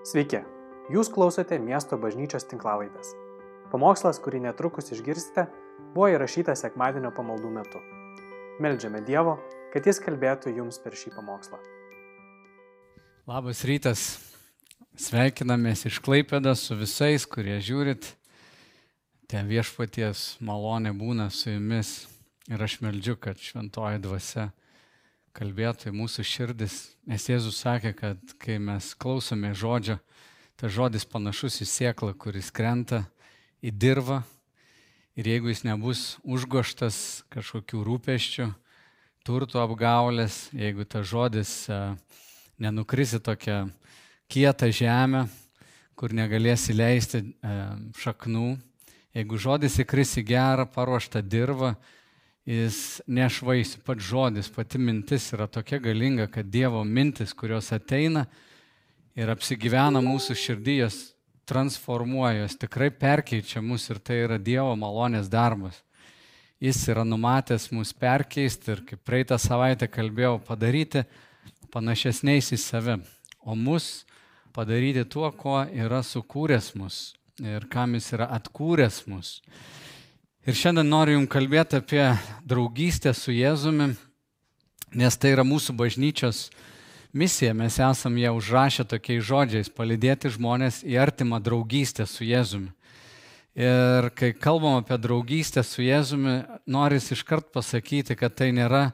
Sveiki, jūs klausote miesto bažnyčios tinklavaitės. Pamokslas, kurį netrukus išgirsite, buvo įrašytas sekmadienio pamaldų metu. Meldžiame Dievo, kad Jis kalbėtų jums per šį pamokslą. Labas rytas, sveikinamės iš Klaipėdą su visais, kurie žiūrit. Ten viešpaties malonė būna su jumis ir aš meldžiu, kad šventoji dvasia kalbėtų į mūsų širdis, nes Jėzus sakė, kad kai mes klausome žodžio, tas žodis panašus į sieklą, kuris krenta į dirvą. Ir jeigu jis nebus užgoštas kažkokių rūpeščių, turtų apgaulės, jeigu tas žodis nenukris į tokią kietą žemę, kur negalės įleisti šaknų, jeigu žodis įkris į gerą paruoštą dirvą, jis nešvaisiu. Pats žodis, pati mintis yra tokia galinga, kad Dievo mintis, kurios ateina ir apsigyvena mūsų širdyjas, transformuoja, jos tikrai perkeičia mus ir tai yra Dievo malonės darbas. Jis yra numatęs mus perkeisti ir kaip praeitą savaitę kalbėjau, padaryti panašesniais į save, o mus padaryti tuo, kuo yra sukūręs mus ir kam jis yra atkūręs mus. Ir šiandien noriu Jums kalbėti apie draugystę su Jėzumi, nes tai yra mūsų bažnyčios misija. Mes esam ją užrašę tokiais žodžiais - palidėti žmonės į artimą draugystę su Jėzumi. Ir kai kalbam apie draugystę su Jėzumi, noris iškart pasakyti, kad tai nėra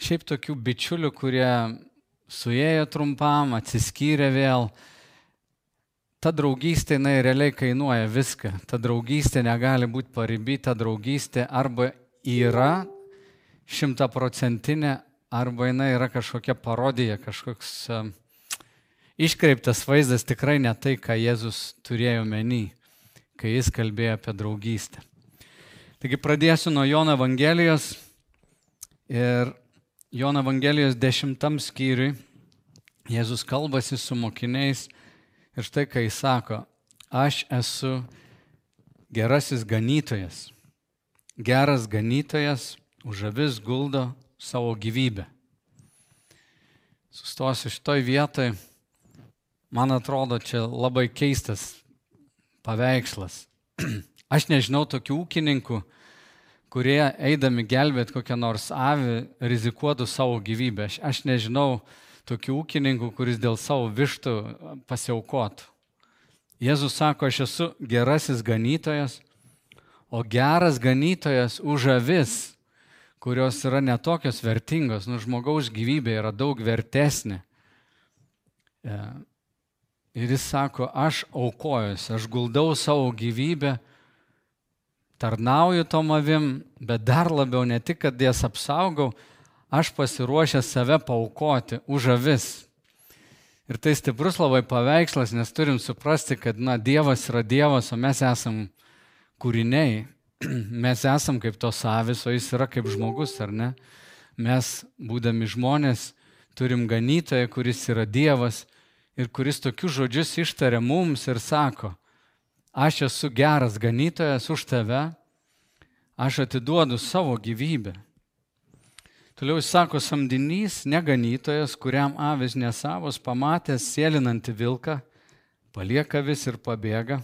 šiaip tokių bičiulių, kurie suėjo trumpam, atsiskyrė vėl, ta draugystė, jinai realiai kainuoja viską. Ta draugystė negali būti pariby, ta draugystė arba yra šimtaprocentinė, arba jinai yra kažkokia parodija, kažkoks uh, iškreiptas vaizdas, tikrai ne tai, ką Jėzus turėjo menį, kai jis kalbėjo apie draugystę. Taigi pradėsiu nuo Jono Evangelijos ir Jono Evangelijos dešimtam skyriui Jėzus kalbasi su mokiniais Ir štai kai jis sako, aš esu gerasis ganytojas. Geras ganytojas už avis guldo savo gyvybę. Sustosiu šitoj vietoj. Man atrodo, čia labai keistas paveikslas. Aš nežinau tokių ūkininkų, kurie eidami gelbėti kokią nors avį rizikuotų savo gyvybę. Aš, aš nežinau tokių ūkininkų, kuris dėl savo vištų pasiaukotų. Jėzus sako, aš esu gerasis ganytojas, o geras ganytojas už avis, kurios yra netokios vertingos, nu žmogaus gyvybė yra daug vertesnė. E, ir jis sako, aš aukojuosi, aš guldau savo gyvybę, tarnauju tom avim, bet dar labiau ne tik, kad jas apsaugau, aš pasiruošęs save paukoti už avis. Ir tai stiprus labai paveikslas, nes turim suprasti, kad na, Dievas yra Dievas, o mes esam kūriniai. Mes esam kaip tos avis, o jis yra kaip žmogus, ar ne? Mes, būdami žmonės, turim ganytoją, kuris yra Dievas ir kuris tokius žodžius ištaria mums ir sako, aš esu geras ganytojas už tave, aš atiduodu savo gyvybę. Toliau jis sako, samdinys, neganytojas, kuriam avis nesavos, pamatęs sėlinantį vilką, palieka vis ir pabėga,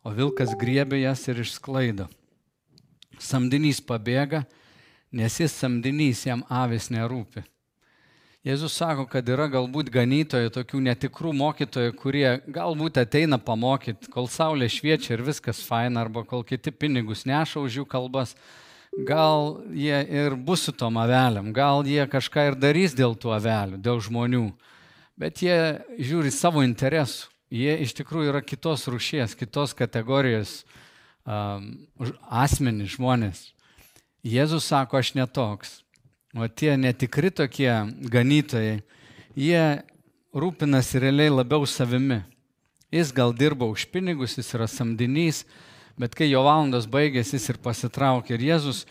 o vilkas griebė jas ir išsklaido. Samdinys pabėga, nes jis samdinys jam avis nerūpi. Jėzus sako, kad yra galbūt ganytojai, tokių netikrų mokytojų, kurie galbūt ateina pamokyti, kol saulė šviečia ir viskas faina, arba kol kiti pinigus neša už jų kalbas, gal jie ir bus su tom avelėm, gal jie kažką ir darys dėl tų avelių, dėl žmonių, bet jie žiūri savo interesų. Jie iš tikrųjų yra kitos rušies, kitos kategorijos um, asmenys, žmonės. Jėzus sako, aš netoks. O tie netikri tokie ganytojai, jie rūpinasi realiai labiau savimi. Jis gal dirba už pinigus, jis yra samdinys, bet kai jo valandos baigėsi, jis ir pasitraukė. Ir Jėzus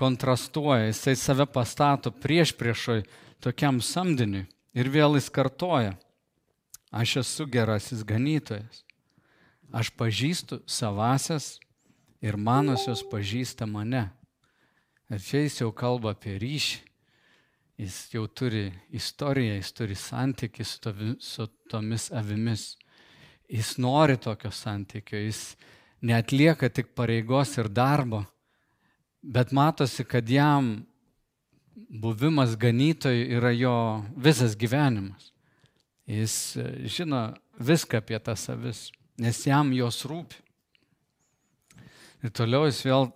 kontrastuoja, jisai save pastato prieš priešoj tokiam samdiniui. Ir vėl jis kartoja, aš esu gerasis ganytojas. Aš pažįstu savasias ir manosios pažįsta mane. Ir čia jis jau kalba apie ryšį. Jis jau turi istoriją, jis turi santykių su, su tomis avimis. Jis nori tokio santykio, jis neatlieka tik pareigos ir darbo, bet matosi, kad jam buvimas ganytojui yra jo visas gyvenimas. Jis e, žino viską apie tas avis, nes jam jos rūpi. Ir toliau jis vėl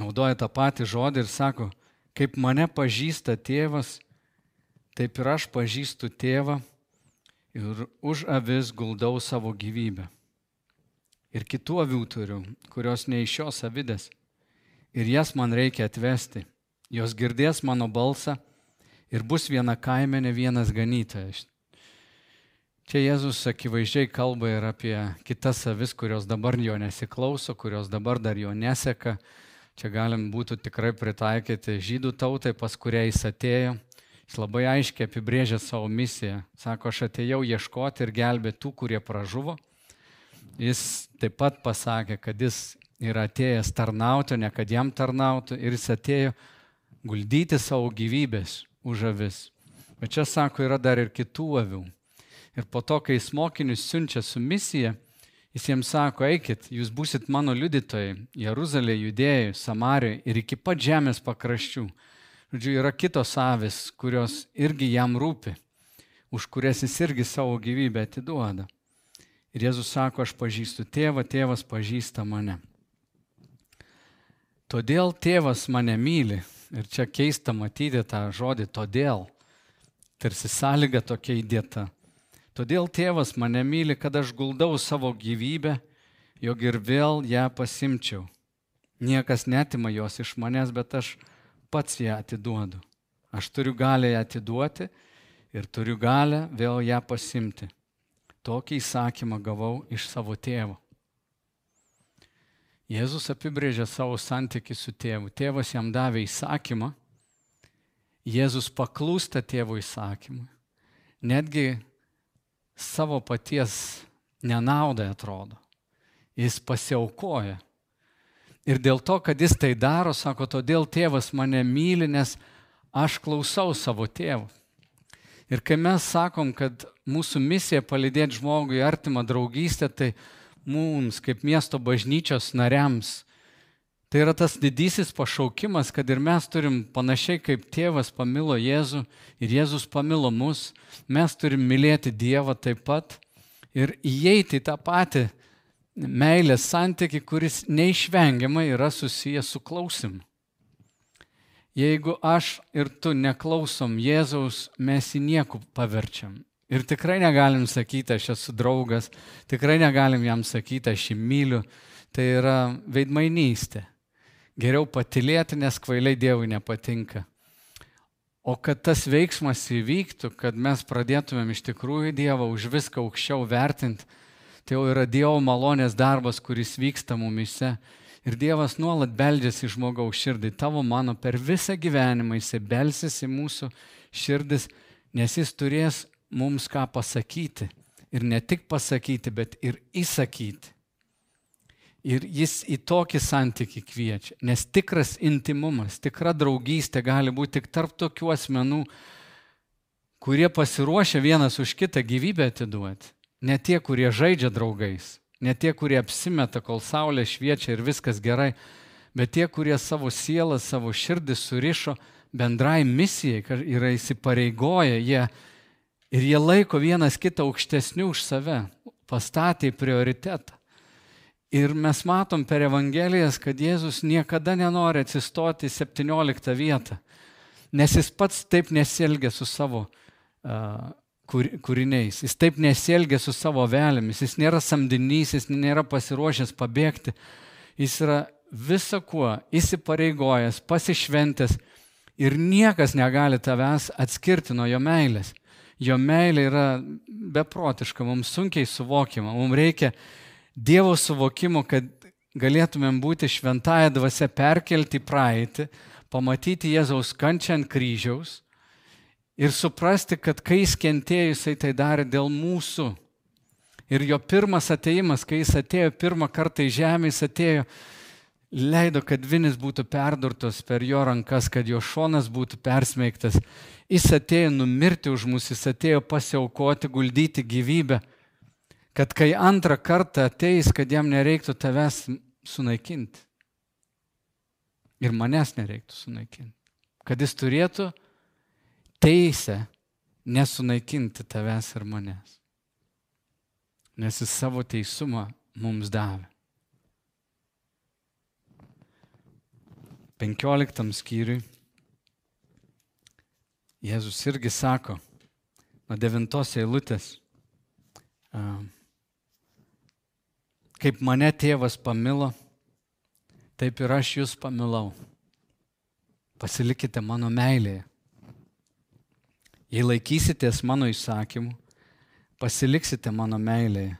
naudoja tą patį žodį ir sako, kaip mane pažįsta tėvas, taip ir aš pažįstu tėvą ir už avis guldau savo gyvybę. Ir kitų avių turiu, kurios ne iš šios avidės. Ir jas man reikia atvesti. Jos girdės mano balsą ir bus viena kaimenė, vienas ganytojas. Čia Jėzus akivaizdžiai kalba ir apie kitas avis, kurios dabar jo nesiklauso, kurios dabar dar jo neseka. Čia galim būtų tikrai pritaikyti žydų tautai, pas kurią jis atėjo. Jis labai aiškiai apibrėžė savo misiją. Sako, aš atėjau ieškoti ir gelbėti tų, kurie pražuvo. Jis taip pat pasakė, kad jis yra atėjęs tarnauti, ne kad jam tarnautų. Ir jis atėjo guldyti savo gyvybės už avis. Bet čia sako, yra dar ir kitų avių. Ir po to, kai jis mokinius siunčia su misija, jis jiems sako, eikit, jūs busit mano liudytojai Jeruzalėje, Judėjoje, Samarijoje ir iki pat žemės pakraščių. Žodžiu, yra kitos avis, kurios irgi jam rūpi, už kurias jis irgi savo gyvybę atiduoda. Ir Jėzus sako, aš pažįstu tėvą, tėvas pažįsta mane. Todėl tėvas mane myli. Ir čia keista matyti tą žodį todėl. Tarsi sąlyga tokia įdėta. Todėl tėvas mane myli, kad aš guldau savo gyvybę, jog ir vėl ją pasimčiau. Niekas netima jos iš manęs, bet aš pats ją atiduodu. Aš turiu galę ją atiduoti ir turiu galę vėl ją pasimti. Tokį įsakymą gavau iš savo tėvo. Jėzus apibrėžė savo santykių su tėvu. Tėvas jam davė įsakymą, Jėzus paklūsta tėvo įsakymui. Netgi savo paties nenaudai atrodo. Jis pasiaukoja. Ir dėl to, kad jis tai daro, sako, todėl tėvas mane myli, nes aš klausau savo tėvų. Ir kai mes sakom, kad mūsų misija palydėti žmogui artimą draugystę, tai mums kaip miesto bažnyčios nariams Tai yra tas didysis pašaukimas, kad ir mes turim panašiai kaip tėvas pamilo Jėzų ir Jėzus pamilo mus, mes turim mylėti Dievą taip pat ir įeiti į tą patį meilės santyki, kuris neišvengiamai yra susijęs su klausimu. Jeigu aš ir tu neklausom Jėzaus, mes į nieku paverčiam. Ir tikrai negalim sakyti, aš esu draugas, tikrai negalim jam sakyti, aš jį myliu. Tai yra veidmainystė. Geriau patilėti, nes kvailiai Dievui nepatinka. O kad tas veiksmas įvyktų, kad mes pradėtumėm iš tikrųjų Dievą už viską aukščiau vertinti, tai jau yra Dievo malonės darbas, kuris vyksta mumise. Ir Dievas nuolat beldžiasi į žmogaus širdį. Tavo mano per visą gyvenimą jisai belsis į mūsų širdis, nes jis turės mums ką pasakyti. Ir ne tik pasakyti, bet ir įsakyti. Ir jis į tokį santykį kviečia, nes tikras intimumas, tikra draugystė gali būti tik tarp tokių asmenų, kurie pasiruošia vienas už kitą gyvybę atiduoti. Ne tie, kurie žaidžia draugais, ne tie, kurie apsimeta, kol saulė šviečia ir viskas gerai, bet tie, kurie savo sielą, savo širdį surišo bendrai misijai, yra įsipareigoję jie ir jie laiko vienas kitą aukštesniu už save, pastatė prioritetą. Ir mes matom per Evangelijas, kad Jėzus niekada nenori atsistoti į 17 vietą, nes jis pats taip nesielgia su savo uh, kūriniais, jis taip nesielgia su savo velėmis, jis nėra samdinys, jis nėra pasiruošęs pabėgti, jis yra visą kuo įsipareigojęs, pasišventęs ir niekas negali tavęs atskirti nuo jo meilės. Jo meilė yra beprotiška, mums sunkiai suvokiama, mums reikia Dievo suvokimo, kad galėtumėm būti šventąją dvasę perkelti praeitį, pamatyti Jėzaus kančią ant kryžiaus ir suprasti, kad kai jis kentėjo, jisai tai darė dėl mūsų. Ir jo pirmas ateimas, kai jis atėjo pirmą kartą į žemę, jis atėjo, leido, kad vinis būtų perdurtos per jo rankas, kad jo šonas būtų persmeigtas. Jis atėjo numirti už mus, jis atėjo pasiaukoti, guldyti gyvybę Kad kai antrą kartą ateis, kad jam nereiktų tavęs sunaikinti. Ir manęs nereiktų sunaikinti. Kad jis turėtų teisę nesunaikinti tavęs ir manęs. Nes jis savo teisumą mums davė. 15 skyriui Jėzus irgi sako, nuo devintos eilutės, kaip mane tėvas pamilo, taip ir aš jūs pamilau. Pasilikite mano meilėje. Jei laikysitės mano įsakymų, pasiliksite mano meilėje,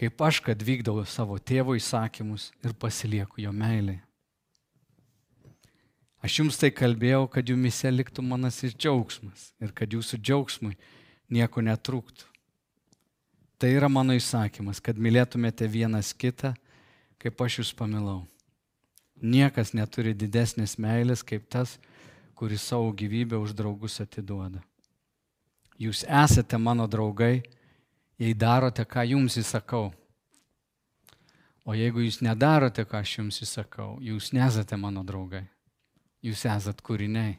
kaip aš, kad vykdau savo tėvo įsakymus ir pasilieku jo meilėje. Aš jums tai kalbėjau, kad jumise liktų manasis džiaugsmas ir kad jūsų džiaugsmui nieko netrūktų. Tai yra mano įsakymas, kad mylėtumėte vienas kitą, kaip aš jūs pamilau. Niekas neturi didesnės meilės kaip tas, kuris savo gyvybę už draugus atiduoda. Jūs esate mano draugai, jei darote, ką jums įsakau. O jeigu jūs nedarote, ką aš jums įsakau, jūs nesate mano draugai jūs esat kūriniai.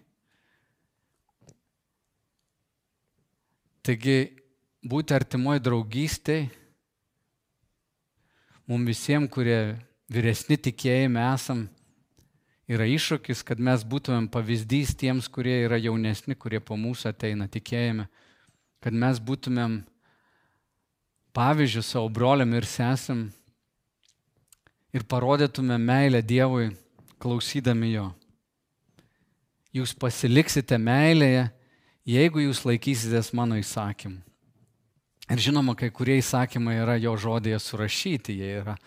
Taigi, būti artimoji draugystėje, mums visiems, kurie vyresni tikėjime esam, yra iššūkis, kad mes būtumėm pavyzdys tiems, kurie yra jaunesni, kurie po mūsų ateina tikėjime, kad mes būtumėm pavyzdžių savo broliam ir sesam ir parodytume meilę Dievui, klausydami jo jūs pasiliksite meilėje, jeigu jūs laikysitės mano įsakymų. Ir žinoma, kai kurie įsakymai yra jo žodėje surašyti, jie yra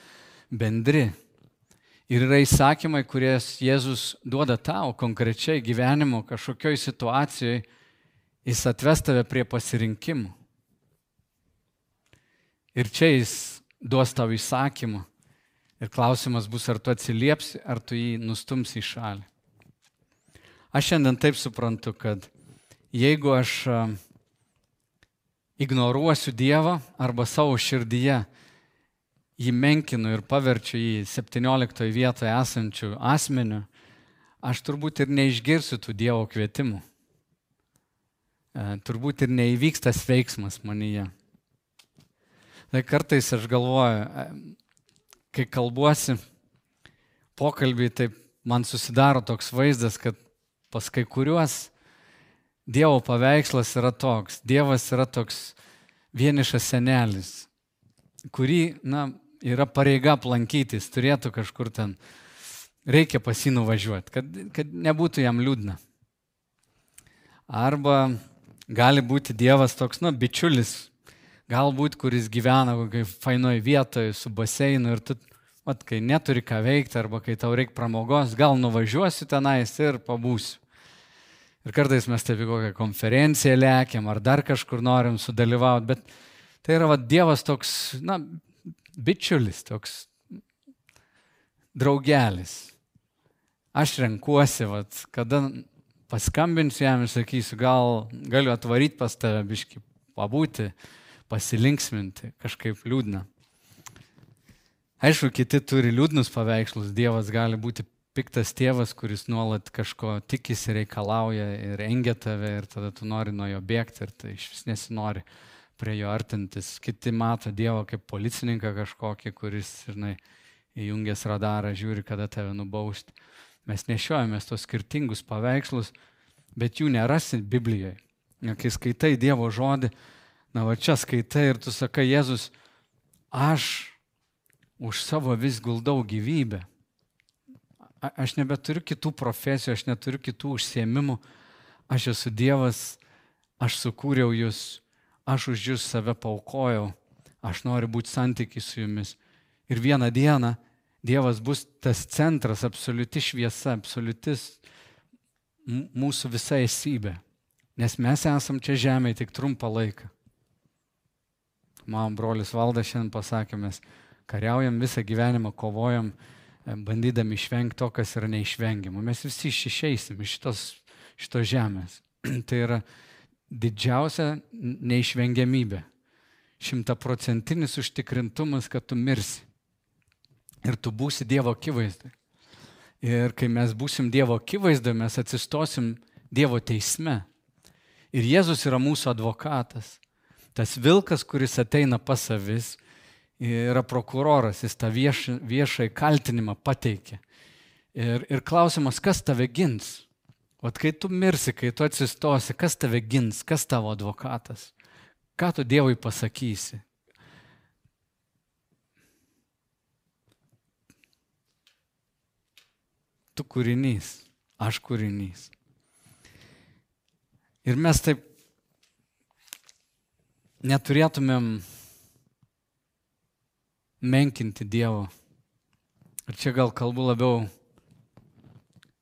bendri. Ir yra įsakymai, kurias Jėzus duoda tau konkrečiai gyvenimo kažkokioj situacijoje, jis atves tave prie pasirinkimų. Ir čia jis duos tau įsakymą. Ir klausimas bus, ar tu atsiliepsi, ar tu jį nustumsi į šalį. Aš šiandien taip suprantu, kad jeigu aš ignoruosiu Dievą arba savo širdyje jį menkinu ir paverčiu jį 17 vietoje esančių asmenių, aš turbūt ir neišgirsiu tų Dievo kvietimų. E, turbūt ir neįvyks tas veiksmas manyje. Tai kartais aš galvoju, e, kai kalbuosi, pokalbį, taip man susidaro toks vaizdas, kad Pas kai kuriuos Dievo paveikslas yra toks. Dievas yra toks vienišas senelis, kurį, na, yra pareiga aplankytis, turėtų kažkur ten, reikia pasinų važiuoti, kad, kad nebūtų jam liūdna. Arba gali būti Dievas toks, na, bičiulis, galbūt, kuris gyvena kokiai fainoj vietoje su baseinu ir tu, mat, kai neturi ką veikti arba kai tau reikia pramogos, gal nuvažiuosiu tenais ir pabūsiu. Ir kartais mes taip į kokią konferenciją lėkiam ar dar kažkur norim sudalyvauti, bet tai yra va, Dievas toks, na, bičiulis, toks draugelis. Aš renkuosi, va, kada paskambinsiu jam ir sakysiu, gal galiu atvaryti pas tave biški, pabūti, pasilinksminti, kažkaip liūdna. Aišku, kiti turi liūdnus paveikslus, Dievas gali būti piktas tėvas, kuris nuolat kažko tikisi, reikalauja ir engia tave ir tada tu nori nuo jo bėgti ir tai iš vis nesinori prie jo artintis. Kiti mato Dievą kaip policininką kažkokį, kuris, žinai, įjungęs radarą žiūri, kada tave nubausti. Mes nešiojamės tos skirtingus paveikslus, bet jų nerasit Biblijoje. Kai skaitai Dievo žodį, na va čia skaitai ir tu sakai, Jėzus, aš už savo vis guldau gyvybę aš nebeturiu kitų profesijų, aš neturiu kitų užsiemimų, aš esu Dievas, aš sukūriau jūs, aš už jūs save paukojau, aš noriu būti santykiai su jumis. Ir vieną dieną Dievas bus tas centras, absoliuti šviesa, absoliutis mūsų visa esybė. Nes mes esam čia žemėje tik trumpą laiką. Man brolis Valdas šiandien pasakė, mes kariaujam visą gyvenimą, kovojam, bandydami išvengti to, kas yra neišvengiama. Mes visi išeisim iš šitos, šitos žemės. tai yra didžiausia neišvengiamybė. šimtaprocentinis užtikrintumas, kad tu mirsi. Ir tu būsi Dievo akivaizdai. Ir kai mes būsim Dievo akivaizdai, mes atsistosim Dievo teisme. Ir Jėzus yra mūsų advokatas. Tas vilkas, kuris ateina pas savis, yra prokuroras, jis tą vieš, viešai kaltinimą pateikė. Ir, ir klausimas, kas tave gins? O kai tu mirsi, kai tu atsistosi, kas tave gins, kas tavo advokatas? Ką tu Dievui pasakysi? Tu kūrinys, aš kūrinys. Ir mes taip neturėtumėm menkinti Dievo. Ir čia gal kalbu labiau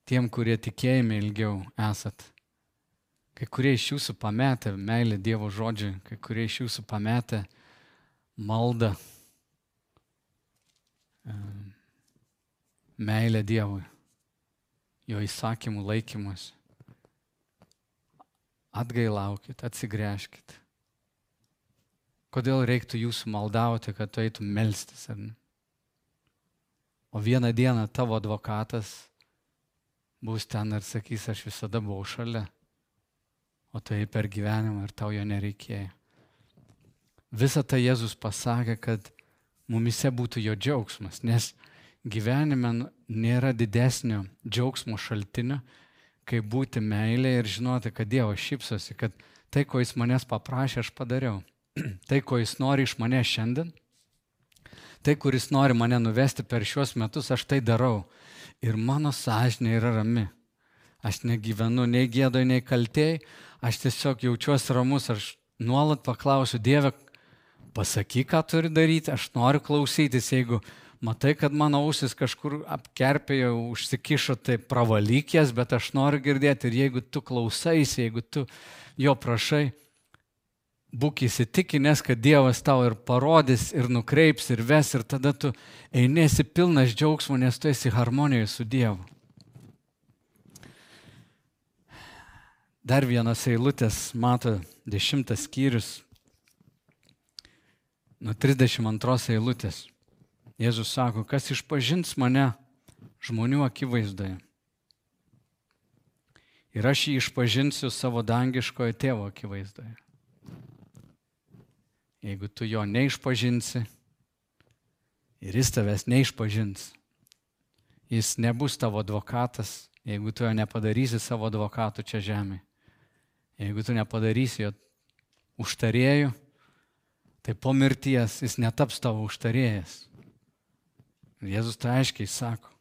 tiem, kurie tikėjime ilgiau esat. Kai kurie iš jūsų pametė meilę Dievo žodžiui, kai kurie iš jūsų pametė maldą, meilę Dievui, jo įsakymų laikymus. Atgailaukit, atsigręžkit. Kodėl reiktų jūsų maldauti, kad tu eitum melstis? O vieną dieną tavo advokatas bus ten ir sakys, aš visada buvau šalia, o tai per gyvenimą ir tau jo nereikėjo. Visą tai Jėzus pasakė, kad mumise būtų jo džiaugsmas, nes gyvenime nėra didesnio džiaugsmo šaltinio, kaip būti meilė ir žinoti, kad Dievas šypsosi, kad tai, ko jis manęs paprašė, aš padariau. tai, ko jis nori iš manęs šiandien, tai, kuris nori mane nuvesti per šiuos metus, aš tai darau. Ir mano sąžinė yra rami. Aš negyvenu nei gėdoj, nei kaltėjai, aš tiesiog jaučiuosi ramus, aš nuolat paklausiu Dievę, pasakyk, ką turi daryti, aš noriu klausytis, jeigu matai, kad mano ausis kažkur apkerpėjo, užsikišo, tai pravalyk jas, bet aš noriu girdėti. Ir jeigu tu klausaisi, jeigu tu jo prašai, būk įsitikinęs, kad Dievas tau ir parodys, ir nukreips, ir ves, ir tada tu einėsi pilnas džiaugsmo, nes tu esi harmonijoje su Dievu. Dar vienas eilutės, mato, dešimtas skyrius, nuo 32 eilutės. Jėzus sako, kas išpažins mane žmonių akivaizdoje. Ir aš jį išpažinsiu savo dangiškojo tėvo akivaizdoje. Jeigu tu jo neišpažinsi ir jis tavęs neišpažins, jis nebus tavo advokatas, jeigu tu jo nepadarysi savo advokatu čia žemė. Jeigu tu nepadarysi jo užtarėjų, tai po mirties jis netaps tavo užtarėjas. Jėzus tai aiškiai sako.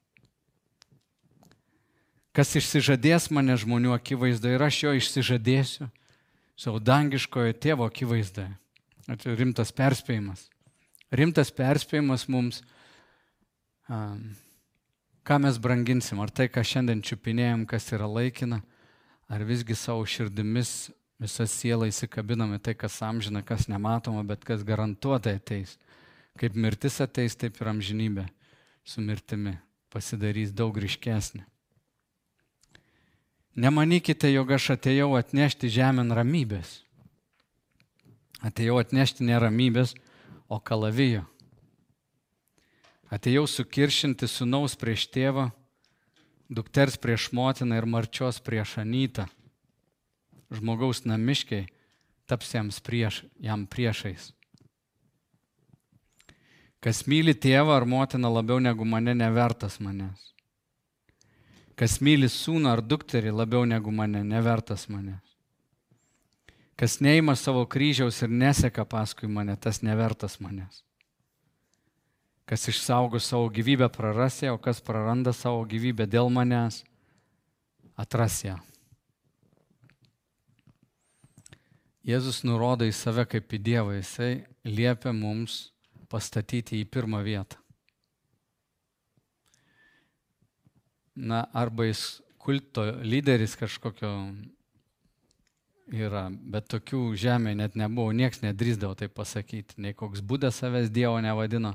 Kas išsižadės mane žmonių akivaizdoje ir aš jo išsižadėsiu savo dangiškojo tėvo akivaizdoje. Tai rimtas perspėjimas. Rimtas perspėjimas mums, ką mes branginsim. Ar tai, ką šiandien čiupinėjom, kas yra laikina, ar visgi savo širdimis visą sielą įsikabiname tai, kas amžina, kas nematoma, bet kas garantuotai ateis. Kaip mirtis ateis, taip ir amžinybė su mirtimi pasidarys daug ryškesnė. Nemanykite, jog aš atėjau atnešti žemėn ramybės Atėjau atnešti neramybės, o kalavijo. Atėjau sukiršinti sunaus prieš tėvą, dukters prieš motiną ir marčios prieš anytą. Žmogaus namiškiai taps prieš, jam priešais. Kas myli tėvą ar motiną labiau negu mane, nevertas manęs. Kas myli sūnų ar dukterį labiau negu mane, nevertas manęs. Kas neima savo kryžiaus ir neseka paskui mane, tas nevertas manęs. Kas išsaugo savo gyvybę praras ją, o kas praranda savo gyvybę dėl manęs, atras ją. Jėzus nurodo į save kaip į Dievą, jisai liepia mums pastatyti į pirmą vietą. Na, arba jis kulto lyderis kažkokio yra, bet tokių žemė net nebuvo, nieks nedrįsdavo tai pasakyti, nei koks būdas savęs Dievo nevadino,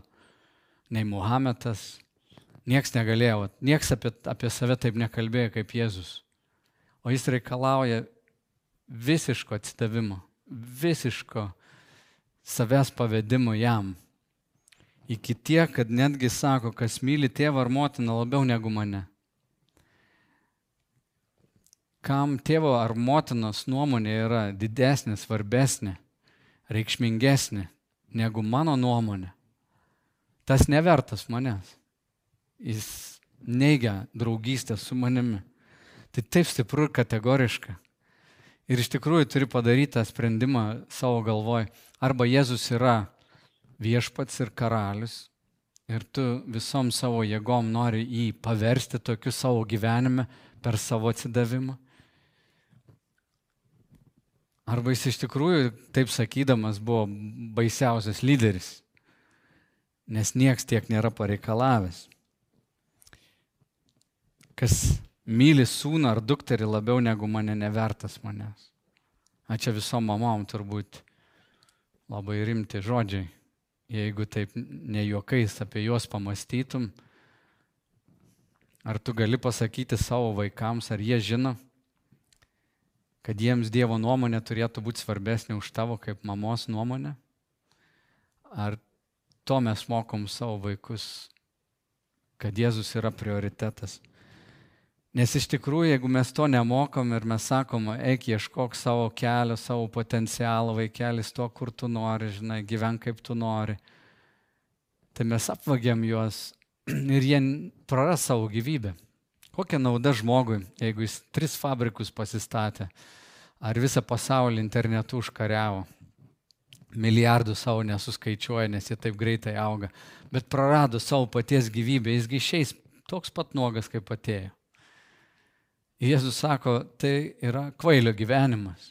nei Muhamedas, nieks negalėjo, nieks apie, apie save taip nekalbėjo kaip Jėzus. O jis reikalauja visiško atsidavimo, visiško savęs pavedimu jam. Iki tiek, kad netgi sako, kas myli tėvą ar motiną labiau negu mane. Kam tėvo ar motinos nuomonė yra didesnė, svarbesnė, reikšmingesnė negu mano nuomonė, tas nevertas manęs. Jis neigia draugystę su manimi. Tai taip stipru ir kategoriška. Ir iš tikrųjų turi padaryti tą sprendimą savo galvoj. Arba Jėzus yra viešpats ir karalius ir tu visom savo jėgom nori jį paversti tokiu savo gyvenime per savo atsidavimą. Arba jis iš tikrųjų, taip sakydamas, buvo baisiausias lyderis, nes nieks tiek nėra pareikalavęs. Kas myli sūną ar dukterį labiau negu mane nevertas manęs. A čia visom mamom turbūt labai rimti žodžiai. Jeigu taip ne juokais apie juos pamastytum, ar tu gali pasakyti savo vaikams, ar jie žino, kad jiems Dievo nuomonė turėtų būti svarbesnė už tavo kaip mamos nuomonę? Ar to mes mokom savo vaikus, kad Jėzus yra prioritetas? Nes iš tikrųjų, jeigu mes to nemokam ir mes sakom, eik ieškok savo kelio, savo potencialą, vaikelis to, kur tu nori, žinai, gyvenk kaip tu nori, tai mes apvagiam juos ir jie praras savo gyvybę. Kokia nauda žmogui, jeigu jis tris fabrikus pasistatė, ar visą pasaulį internetu užkariavo, milijardų savo nesuskaičiuoja, nes jie taip greitai auga, bet prarado savo paties gyvybę, jisgi išeis toks pat nuogas, kaip atėjo. Jėzus sako, tai yra kvailio gyvenimas.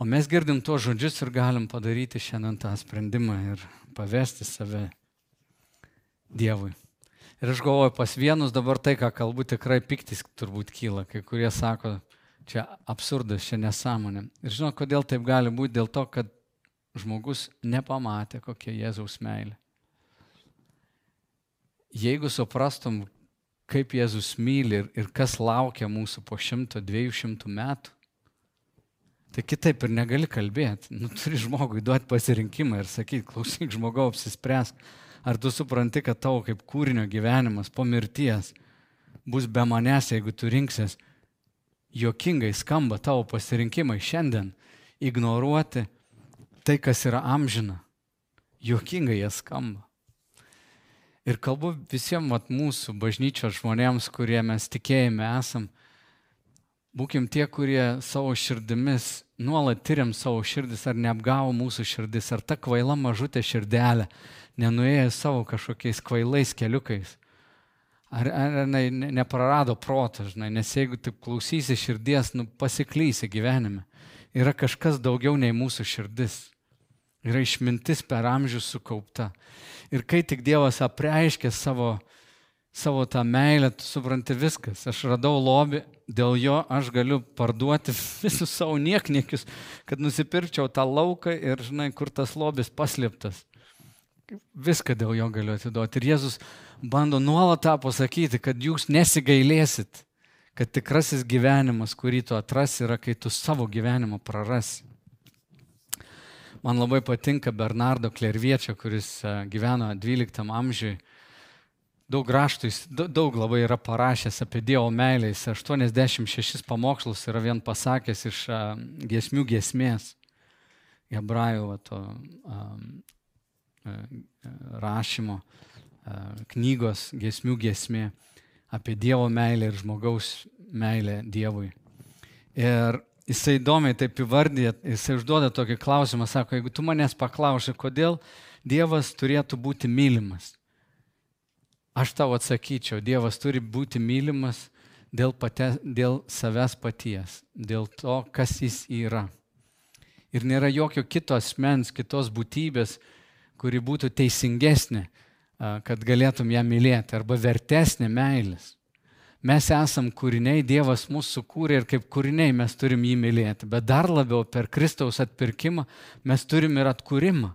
O mes girdim tuos žodžius ir galim padaryti šiandien tą sprendimą ir pavesti save Dievui. Ir aš galvoju, pas vienus dabar tai, ką kalbu, tikrai piktis turbūt kyla. Kai kurie sako, čia absurdas, čia nesąmonė. Ir žinot, kodėl taip gali būti? Dėl to, kad žmogus nepamatė, kokia Jėzaus meilė. Jeigu suprastum, kaip Jėzus myli ir, ir kas laukia mūsų po šimto, dviejų šimtų metų, tai kitaip ir negali kalbėti. Nu, turi žmogui duoti pasirinkimą ir sakyti, klausyk žmogau, apsispręsk, ar tu supranti, kad tavo kaip kūrinio gyvenimas po mirties bus be manęs, jeigu tu rinksies. Jokingai skamba tavo pasirinkimai šiandien ignoruoti tai, kas yra amžina. Jokingai jie skamba. Ir kalbu visiems vat, mūsų bažnyčios žmonėms, kurie mes tikėjime esam. Būkim tie, kurie savo širdimis nuolat tyriam savo širdis, ar neapgavo mūsų širdis, ar ta kvaila mažutė širdelė nenuėjo savo kažkokiais kvailais keliukais. Ar, ar ne, neprarado proto, žinai, nes jeigu taip klausysi širdies, nu, pasiklysi gyvenime. Yra kažkas daugiau nei mūsų širdis. Yra išmintis per amžius sukaupta. Ir kai tik Dievas apreiškė savo, savo tą meilę, tu supranti viskas. Aš radau lobį, dėl jo aš galiu parduoti visus savo niekniekius, kad nusipirkčiau tą lauką ir žinai, kur tas lobis paslėptas. Viską dėl jo galiu atiduoti. Ir Jėzus bando nuolat tą pasakyti, kad jūs nesigailėsit, kad tikrasis gyvenimas, kurį tu atrasi, yra, kai tu savo gyvenimą prarasi. Man labai patinka Bernardo Klerviečio, kuris e, gyveno 12 amžiui. Daug raštų, jis daug labai yra parašęs apie Dievo meilę. Jis 86 pamokslus yra vien pasakęs iš e, giesmių giesmės. Hebrajų to, um, rašymo, uh, knygos giesmių giesmė apie Dievo meilę ir žmogaus meilę Dievui. Ir jisai įdomiai taip įvardyja, jisai užduoda tokį klausimą, sako, jeigu tu manęs paklausi, kodėl Dievas turėtų būti mylimas, aš tau atsakyčiau, Dievas turi būti mylimas dėl, pate, dėl savęs paties, dėl to, kas jis yra. Ir nėra jokio kito asmens, kitos būtybės, kuri būtų teisingesnė, kad galėtum ją mylėti, arba vertesnė meilės. Mes esam kūriniai, Dievas mūsų sukūrė ir kaip kūriniai mes turim jį mylėti, bet dar labiau per Kristaus atpirkimą mes turim ir atkūrimą.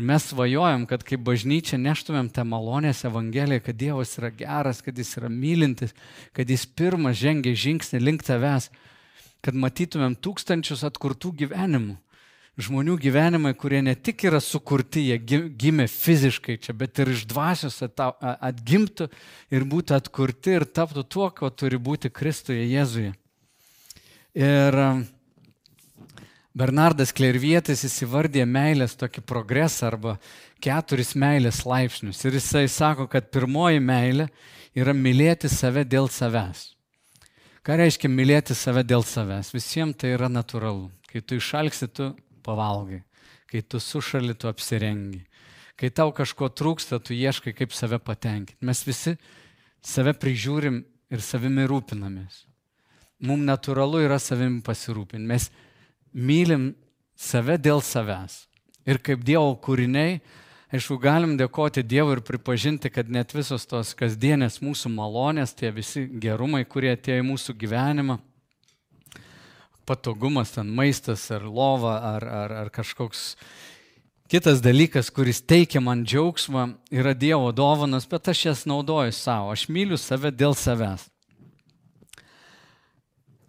Ir mes svajojam, kad kaip bažnyčia neštumėm tą malonės Evangeliją, kad Dievas yra geras, kad Jis yra mylintis, kad Jis pirmas žengia žingsnį link tavęs, kad matytumėm tūkstančius atkurtų gyvenimų. žmonių gyvenimai, kurie ne tik yra sukurti, jie gimė fiziškai čia, bet ir iš dvasios atgimtų ir būtų atkurti ir taptų tuo, ko turi būti Kristuje Jėzuje. Ir Bernardas Klervietis įsivardė meilės tokį progresą arba keturis meilės laipsnius. Ir jisai sako, kad pirmoji meilė yra mylėti save dėl savęs. Ką reiškia mylėti save dėl savęs? Visiems tai yra natūralu. Kai tu išalksi, tu pavalgai. Kai tu sušali, tu apsirengi. Kai tau kažko trūksta, tu ieškai, kaip save patenkinti. Mes visi save prižiūrim ir savimi rūpinamės. Mums natūralu yra savimi pasirūpinti. Mes mylim save dėl savęs. Ir kaip Dievo kūriniai, aišku, galim dėkoti Dievui ir pripažinti, kad net visos tos kasdienės mūsų malonės, tie visi gerumai, kurie atėjo į mūsų gyvenimą, patogumas, ten maistas ar lova ar, ar, ar kažkoks kitas dalykas, kuris teikia man džiaugsmą, yra Dievo dovanas, bet aš jas naudoju savo, aš myliu save dėl savęs.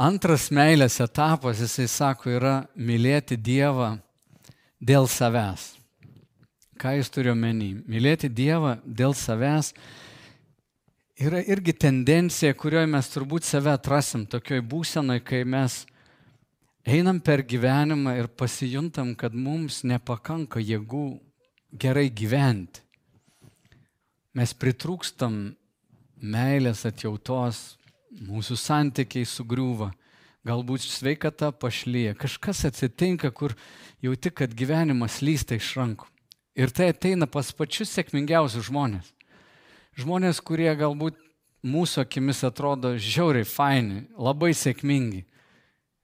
Antras meilės etapas, jisai sako, yra mylėti Dievą dėl savęs. Ką jis turi omeny? Mylėti Dievą dėl savęs yra irgi tendencija, kurioje mes turbūt save atrasim, tokioj būsenoj, kai mes einam per gyvenimą ir pasijuntam, kad mums nepakanka jėgų gerai gyventi. Mes pritrūkstam meilės atjautos, mūsų santykiai sugriūva, galbūt sveikata pašlyja, kažkas atsitinka, kur jauti, kad gyvenimas lysta iš rankų. Ir tai ateina pas pačius sėkmingiausius žmonės. Žmonės, kurie galbūt mūsų akimis atrodo žiauriai faini, labai sėkmingi.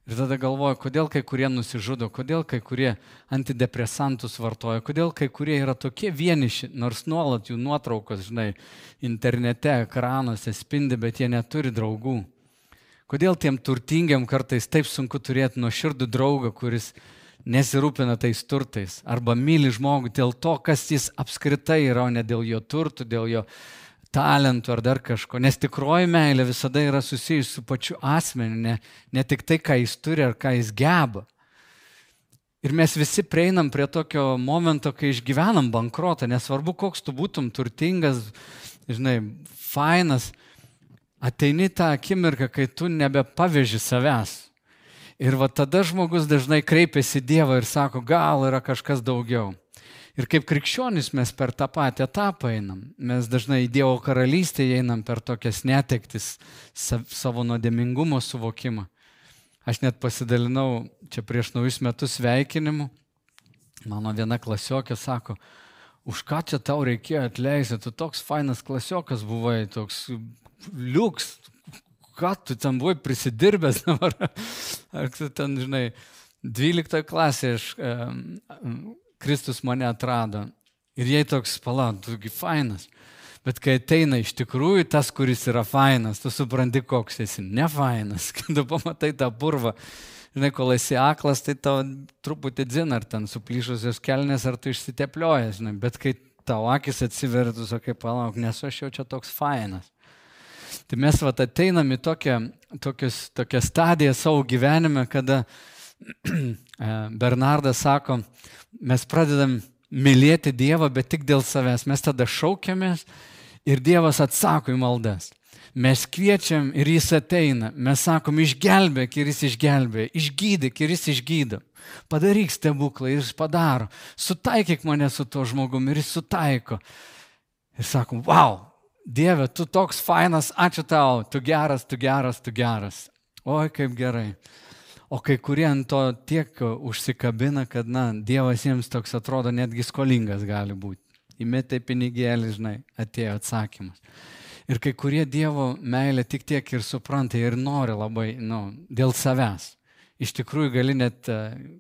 Ir tada galvoju, kodėl kai kurie nusižudo, kodėl kai kurie antidepresantus vartoja, kodėl kai kurie yra tokie vieniši, nors nuolat jų nuotraukos, žinai, internete, ekranuose spindi, bet jie neturi draugų. Kodėl tiem turtingiam kartais taip sunku turėti nuoširdų draugą, kuris nesirūpina tais turtais, arba myli žmogų dėl to, kas jis apskritai yra, o ne dėl jo turtų, dėl jo talentų ar dar kažko, nes tikroji meilė visada yra susijusi su pačiu asmeniu, ne, ne tik tai, ką jis turi ar ką jis geba. Ir mes visi prieinam prie tokio momento, kai išgyvenam bankrotą, nesvarbu, koks tu būtum turtingas, žinai, fainas, ateini tą akimirką, kai tu nebepaveži savęs. Ir va tada žmogus dažnai kreipiasi Dievą ir sako, gal yra kažkas daugiau. Ir kaip krikščionys mes per tą patį etapą einam. Mes dažnai į Dievo karalystę einam per tokias netektis, savo nuodėmingumo suvokimą. Aš net pasidalinau čia prieš naujus metus sveikinimu. Mano viena klasiokė sako, už ką čia tau reikėjo atleisti, tu toks fainas klasiokas buvai, toks liuks, ką tu ten buvai prisidirbęs dabar. Ar tu ten, žinai, 12 klasėje aš Kristus mane atrado. Ir jai toks, palauk, tugi fainas. Bet kai ateina iš tikrųjų tas, kuris yra fainas, tu supranti, koks esi nefainas. Kai tu pamatai tą purvą, žinai, kol esi aklas, tai tau truputį dzin, ar ten suplyšusios kelnes, ar tu išsitepliojas, žinai. Bet kai tau akis atsiveria, tu sakai, palauk, nesu aš jau čia toks fainas. Tai mes vat ateinam į tokią, tokius, tokią stadiją savo gyvenime, kada Bernardas sako, mes pradedam mylėti Dievą, bet tik dėl savęs. Mes tada šaukiamės ir Dievas atsako į maldas. Mes kviečiam ir jis ateina. Mes sakom, išgelbėk ir jis išgelbėja, išgydyk ir jis išgydo. Padaryk stebuklą ir jis padaro. Sutaikyk mane su tuo žmogumi ir jis sutaiko. Ir sakom, wow, Dieve, tu toks fainas, ačiū tau, tu geras, tu geras, tu geras. Oi, kaip gerai. O kai kurie ant to tiek užsikabina, kad, na, Dievas jiems toks atrodo netgi skolingas gali būti. Įmetė pinigėlį, žinai, atėjo atsakymas. Ir kai kurie Dievo meilę tik tiek ir supranta ir nori labai, nu, dėl savęs. Iš tikrųjų gali net e,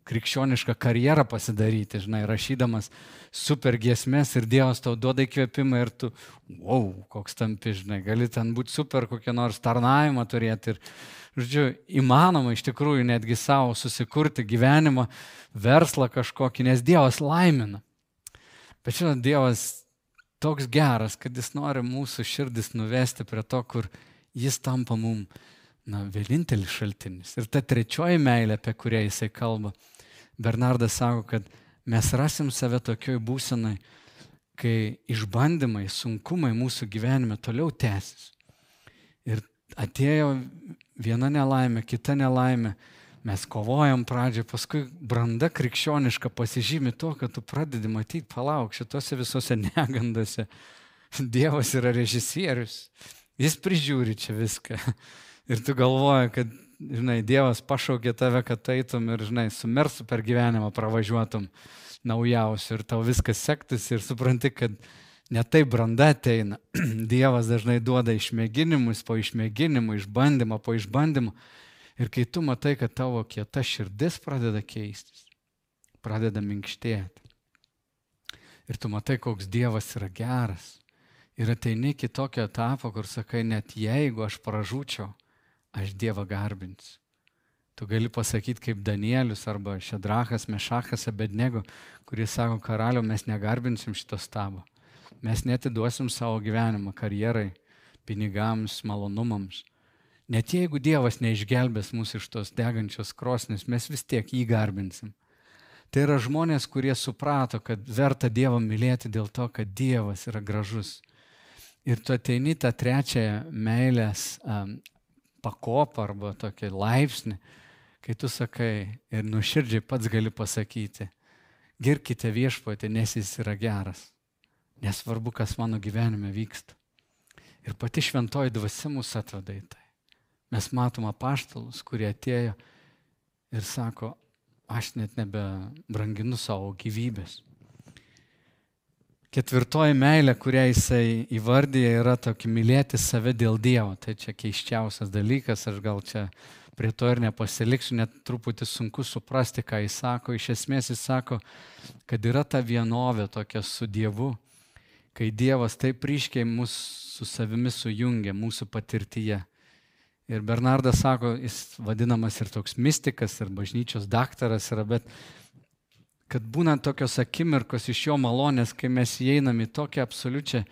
krikščionišką karjerą pasidaryti, žinai, rašydamas super giesmės ir Dievas tau duoda įkvėpimą ir tu, wow, koks tampi, žinai, gali ten būti super kokią nors tarnavimą turėti ir žodžiu, įmanoma iš tikrųjų netgi savo susikurti gyvenimą, verslą kažkokį, nes Dievas laimina. Bet žinot, Dievas toks geras, kad jis nori mūsų širdis nuvesti prie to, kur jis tampa mum, na, vienintelis šaltinis. Ir ta trečioji meilė, apie kurią jisai kalba, Bernardas sako, kad mes rasim save tokioj būsenai, kai išbandymai, sunkumai mūsų gyvenime toliau tęsis. Atėjo viena nelaimė, kita nelaimė, mes kovojam pradžią, paskui branda krikščioniška pasižymi to, kad tu pradedi matyti, palauk, šitose visose negandose. Dievas yra režisierius, jis prižiūri čia viską. Ir tu galvoji, kad, žinai, Dievas pašaukė tave, kad eitum ir, žinai, sumersų per gyvenimą pravažiuotum naujausių ir tau viskas sektųsi ir supranti, kad ne tai branda ateina. Dievas dažnai duoda išmėginimus, po išmėginimų, išbandymą, po išbandymų. Ir kai tu matai, kad tavo kieta širdis pradeda keistis, pradeda minkštėti. Ir tu matai, koks Dievas yra geras. Ir ateini iki tokio etapo, kur sakai, net jeigu aš pražūčiau, aš Dievą garbinsiu. Tu gali pasakyti kaip Danielius arba Šedrachas, Mešachas, Abednego, kuris sako, karaliu, mes negarbinsim šito stabo. Mes netiduosim savo gyvenimą karjerai, pinigams, malonumams. Net jeigu Dievas neišgelbės mūsų iš tos degančios krosnis, mes vis tiek jį garbinsim. Tai yra žmonės, kurie suprato, kad verta Dievą mylėti dėl to, kad Dievas yra gražus. Ir tu ateini tą trečiąją meilės um, pakopą arba tokį laipsnį, kai tu sakai ir nuširdžiai pats gali pasakyti, girkite viešpatį, nes jis yra geras. Nesvarbu, kas mano gyvenime vyksta. Ir pati šventoji dvasia mūsų atveda į tai. Mes matom apaštalus, kurie atėjo ir sako, aš net nebebranginu savo gyvybės. Ketvirtoji meilė, kurią jisai įvardyja, yra tokia mylėti save dėl Dievo. Tai čia keiščiausias dalykas, aš gal čia prie to ir nepasiliksiu, net truputį sunku suprasti, ką jis sako. Iš esmės jis sako, kad yra ta vienovė tokia su Dievu, kai Dievas taip ryškiai mus su savimi sujungia mūsų patirtyje. Ir Bernardas sako, jis vadinamas ir toks mystikas, ir bažnyčios daktaras yra, bet kad būna tokios akimirkos iš jo malonės, kai mes įeinam į tokią absoliučią,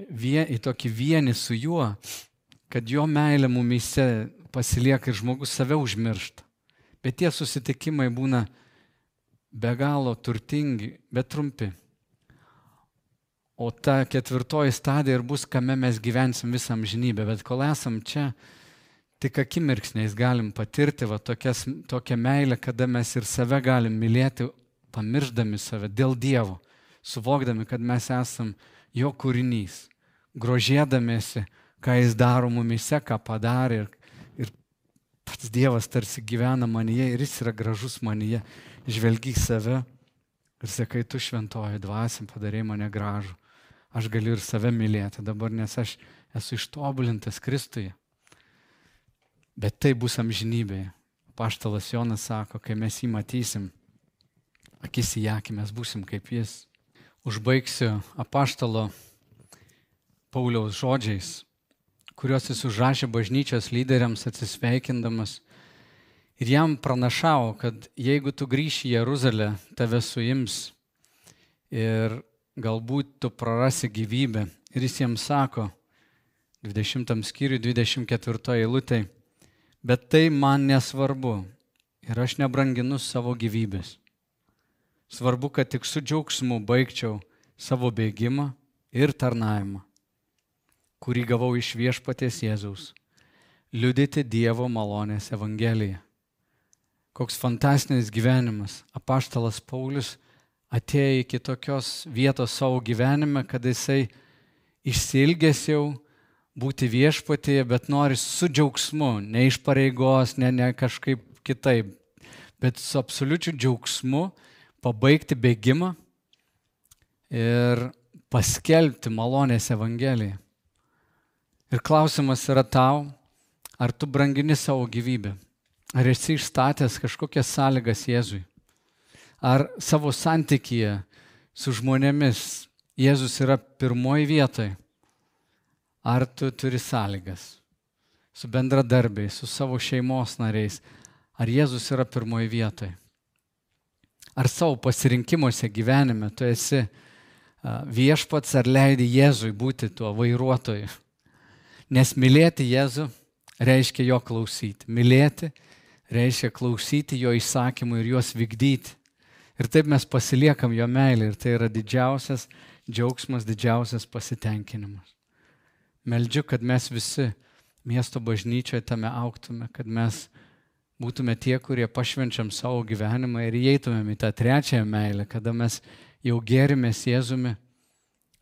į tokį vienį su juo, kad jo meilė mumise pasilieka ir žmogus save užmiršta. Bet tie susitikimai būna be galo turtingi, bet trumpi. O ta ketvirtoji stadija ir bus, kame mes gyvensim visą amžinybę. Bet kol esam čia, tik akimirksniais galim patirti va, tokias, tokią meilę, kada mes ir save galim mylėti, pamirždami save dėl Dievo, suvokdami, kad mes esam jo kūrinys, grožėdamėsi, ką jis daro mumise, ką padarė ir pats Dievas tarsi gyvena manyje ir jis yra gražus manyje. Žvelgi į save ir sakai, tu šventoji dvasia padarė mane gražų. Aš galiu ir save mylėti dabar, nes aš esu ištobulintas Kristuje. Bet tai bus amžinybėje. Paštalas Jonas sako, kai mes jį matysim, akis į akį mes būsim kaip jis. Užbaigsiu apaštalo Pauliaus žodžiais kuriuos jis užrašė bažnyčios lyderiams atsisveikindamas. Ir jam pranašavo, kad jeigu tu grįši į Jeruzalę, tave suims ir galbūt tu prarasi gyvybę. Ir jis jiems sako, 20 skyriui 24 eilutė, bet tai man nesvarbu ir aš nebranginu savo gyvybės. Svarbu, kad tik su džiaugsmu baigčiau savo bėgimą ir tarnavimą kurį gavau iš viešpaties Jėzaus - liudyti Dievo malonės Evangeliją. Koks fantastinis gyvenimas. Apaštalas Paulius atėjo iki tokios vietos savo gyvenime, kad jisai išsilgęs jau būti viešpatėje, bet nori su džiaugsmu, ne iš pareigos, ne, ne kažkaip kitaip, bet su absoliučiu džiaugsmu pabaigti bėgimą ir paskelbti malonės Evangeliją. Ir klausimas yra tau, ar tu brangini savo gyvybę? Ar esi išstatęs kažkokias sąlygas Jėzui? Ar savo santykyje su žmonėmis Jėzus yra pirmoji vietoje? Ar tu turi sąlygas su bendradarbiais, su savo šeimos nariais? Ar Jėzus yra pirmoji vietoje? Ar savo pasirinkimuose gyvenime tu esi viešpats ar leidi Jėzui būti tuo vairuotoju? Nes mylėti Jėzų reiškia jo klausyti. Mylėti reiškia klausyti jo įsakymų ir juos vykdyti. Ir taip mes pasiliekam jo meilį ir tai yra didžiausias džiaugsmas, didžiausias pasitenkinimas. Meldžiu, kad mes visi miesto bažnyčioje tame auktume, kad mes būtume tie, kurie pašvenčiam savo gyvenimą ir įeitumėm į tą trečiąją meilę, kada mes jau gerimės Jėzumi,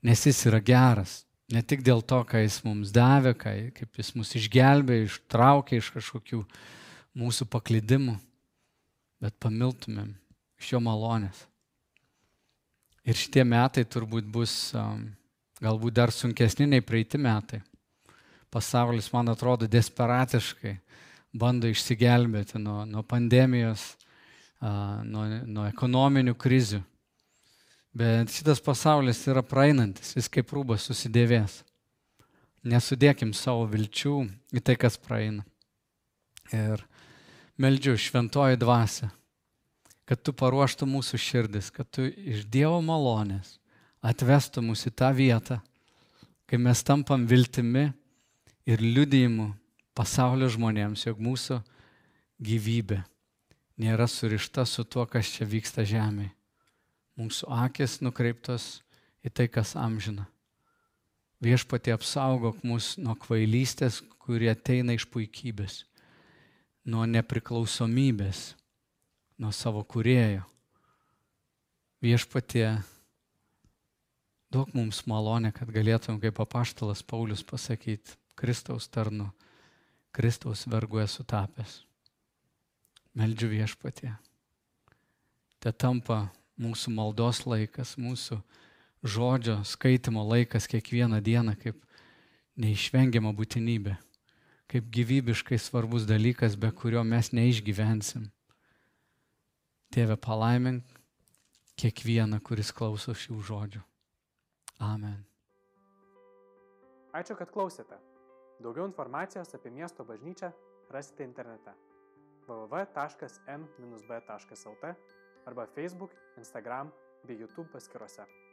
nes jis yra geras. Ne tik dėl to, ką jis mums davė, ką, kaip jis mus išgelbė, ištraukė iš kažkokių mūsų paklydimų, bet pamiltumėm iš jo malonės. Ir šitie metai turbūt bus um, galbūt dar sunkesni nei praeiti metai. Pasaulis, man atrodo, desperatiškai bando išsigelbėti nuo, nuo pandemijos, uh, nuo, nuo ekonominių krizių. Bet šitas pasaulis yra praeinantis, jis kaip rūbas susidėvės. Nesudėkim savo vilčių į tai, kas praeina. Ir meldžiu šventoji dvasia kad tu paruoštų mūsų širdis, kad tu iš Dievo malonės atvestų mus į tą vietą, kai mes tampam viltimi ir liudijimu pasaulio žmonėms, jog mūsų gyvybė nėra surišta su tuo, kas čia vyksta žemėje. Mūsų akis nukreiptos į tai, kas amžina. Viešpatie apsaugok mus nuo kvailystės, kurie ateina iš puikybės, nuo nepriklausomybės nuo savo kurėjo. Viešpatie, duok mums malonę, kad galėtum kaip apaštalas Paulius pasakyti, Kristaus tarnu, Kristaus vergu esu tapęs. Meldžiu viešpatie. Te tampa mūsų maldos laikas, mūsų žodžio skaitimo laikas kiekvieną dieną kaip neišvengiama būtinybė, kaip gyvybiškai svarbus dalykas, be kurio mes neišgyvensim. Tėve, palaimink kiekvieną, kuris klauso šių žodžių. Amen. Ačiū, kad klausėte. Daugiau informacijos apie miesto bažnyčią rasite internete www.m-b.lt arba Facebook, Instagram bei YouTube paskiruose.